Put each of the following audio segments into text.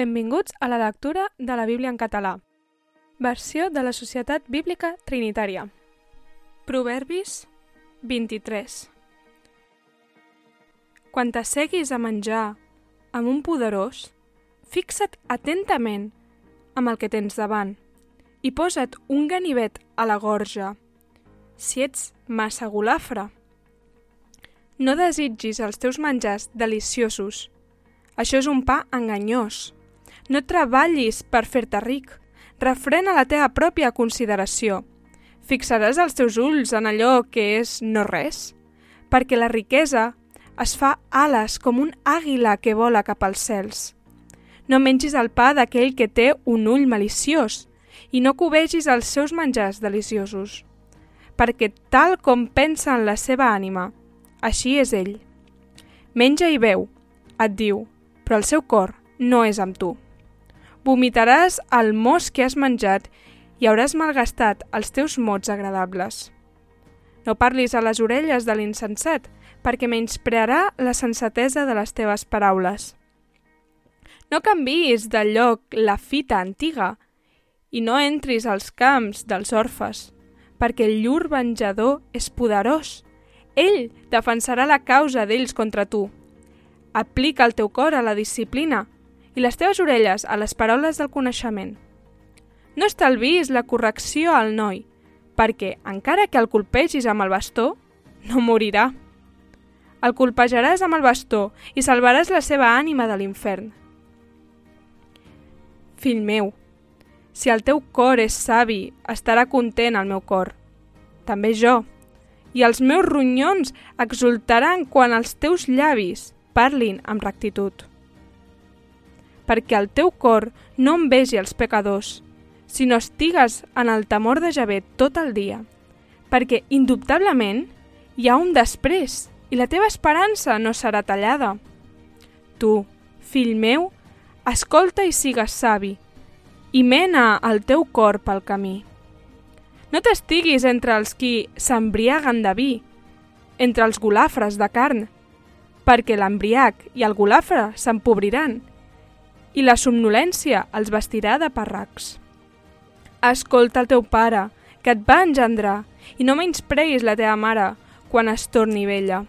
Benvinguts a la lectura de la Bíblia en català. Versió de la Societat Bíblica Trinitària. Proverbis 23 Quan t'asseguis a menjar amb un poderós, fixa't atentament amb el que tens davant i posa't un ganivet a la gorja. Si ets massa golafre, no desitgis els teus menjars deliciosos. Això és un pa enganyós. No treballis per fer-te ric. Refrena la teva pròpia consideració. Fixaràs els teus ulls en allò que és no res? Perquè la riquesa es fa ales com un àguila que vola cap als cels. No mengis el pa d'aquell que té un ull maliciós i no covegis els seus menjars deliciosos. Perquè tal com pensa en la seva ànima, així és ell. Menja i beu, et diu, però el seu cor no és amb tu. Vomitaràs el mos que has menjat i hauràs malgastat els teus mots agradables. No parlis a les orelles de l'insensat, perquè menysprearà la sensatesa de les teves paraules. No canvis de lloc la fita antiga i no entris als camps dels orfes, perquè el llur venjador és poderós. Ell defensarà la causa d'ells contra tu. Aplica el teu cor a la disciplina i les teves orelles a les paraules del coneixement. No estalvis la correcció al noi, perquè, encara que el colpegis amb el bastó, no morirà. El colpejaràs amb el bastó i salvaràs la seva ànima de l'infern. Fill meu, si el teu cor és savi, estarà content el meu cor. També jo. I els meus ronyons exultaran quan els teus llavis parlin amb rectitud perquè el teu cor no envegi els pecadors, sinó estigues en el temor de Javé tot el dia, perquè indubtablement hi ha un després i la teva esperança no serà tallada. Tu, fill meu, escolta i sigues savi, i mena el teu cor pel camí. No t'estiguis entre els qui s'embriaguen de vi, entre els golafres de carn, perquè l'embriac i el golafre s'empobriran i la somnolència els vestirà de parracs. Escolta el teu pare, que et va engendrar, i no menyspreis la teva mare quan es torni vella.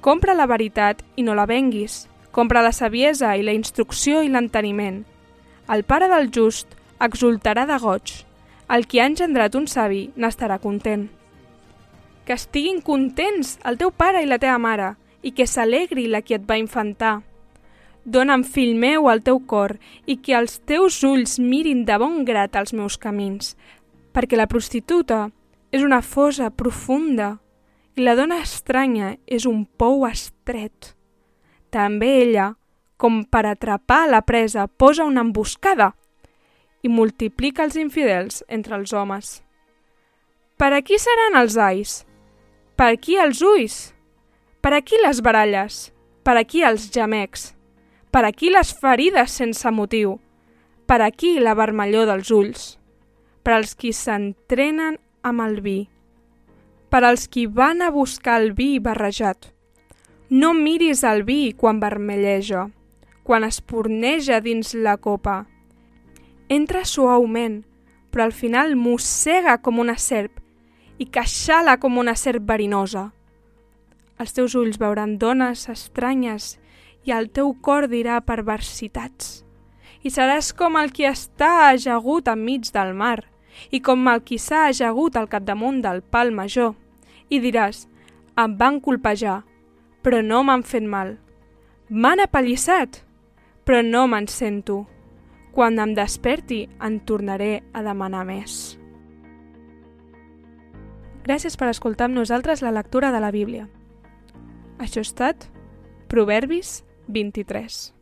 Compra la veritat i no la venguis. Compra la saviesa i la instrucció i l'enteniment. El pare del just exultarà de goig. El qui ha engendrat un savi n'estarà content. Que estiguin contents el teu pare i la teva mare i que s'alegri la qui et va infantar Dóna'm, fill meu, el teu cor, i que els teus ulls mirin de bon grat els meus camins, perquè la prostituta és una fosa profunda i la dona estranya és un pou estret. També ella, com per atrapar la presa, posa una emboscada i multiplica els infidels entre els homes. Per a qui seran els ais? Per qui els ulls? Per qui les baralles? Per qui els gemecs? Per aquí les ferides sense motiu. Per aquí la vermellor dels ulls. Per als qui s'entrenen amb el vi. Per als qui van a buscar el vi barrejat. No miris el vi quan vermelleja, quan es porneja dins la copa. Entra suaument, però al final mossega com una serp i queixala com una serp verinosa. Els teus ulls veuran dones estranyes i el teu cor dirà perversitats. I seràs com el qui està ajagut enmig del mar, i com el qui s'ha ajagut al capdamunt del pal major. I diràs, em van colpejar, però no m'han fet mal. M'han apallissat, però no me'n sento. Quan em desperti, en tornaré a demanar més. Gràcies per escoltar amb nosaltres la lectura de la Bíblia. Això ha estat Proverbis 23.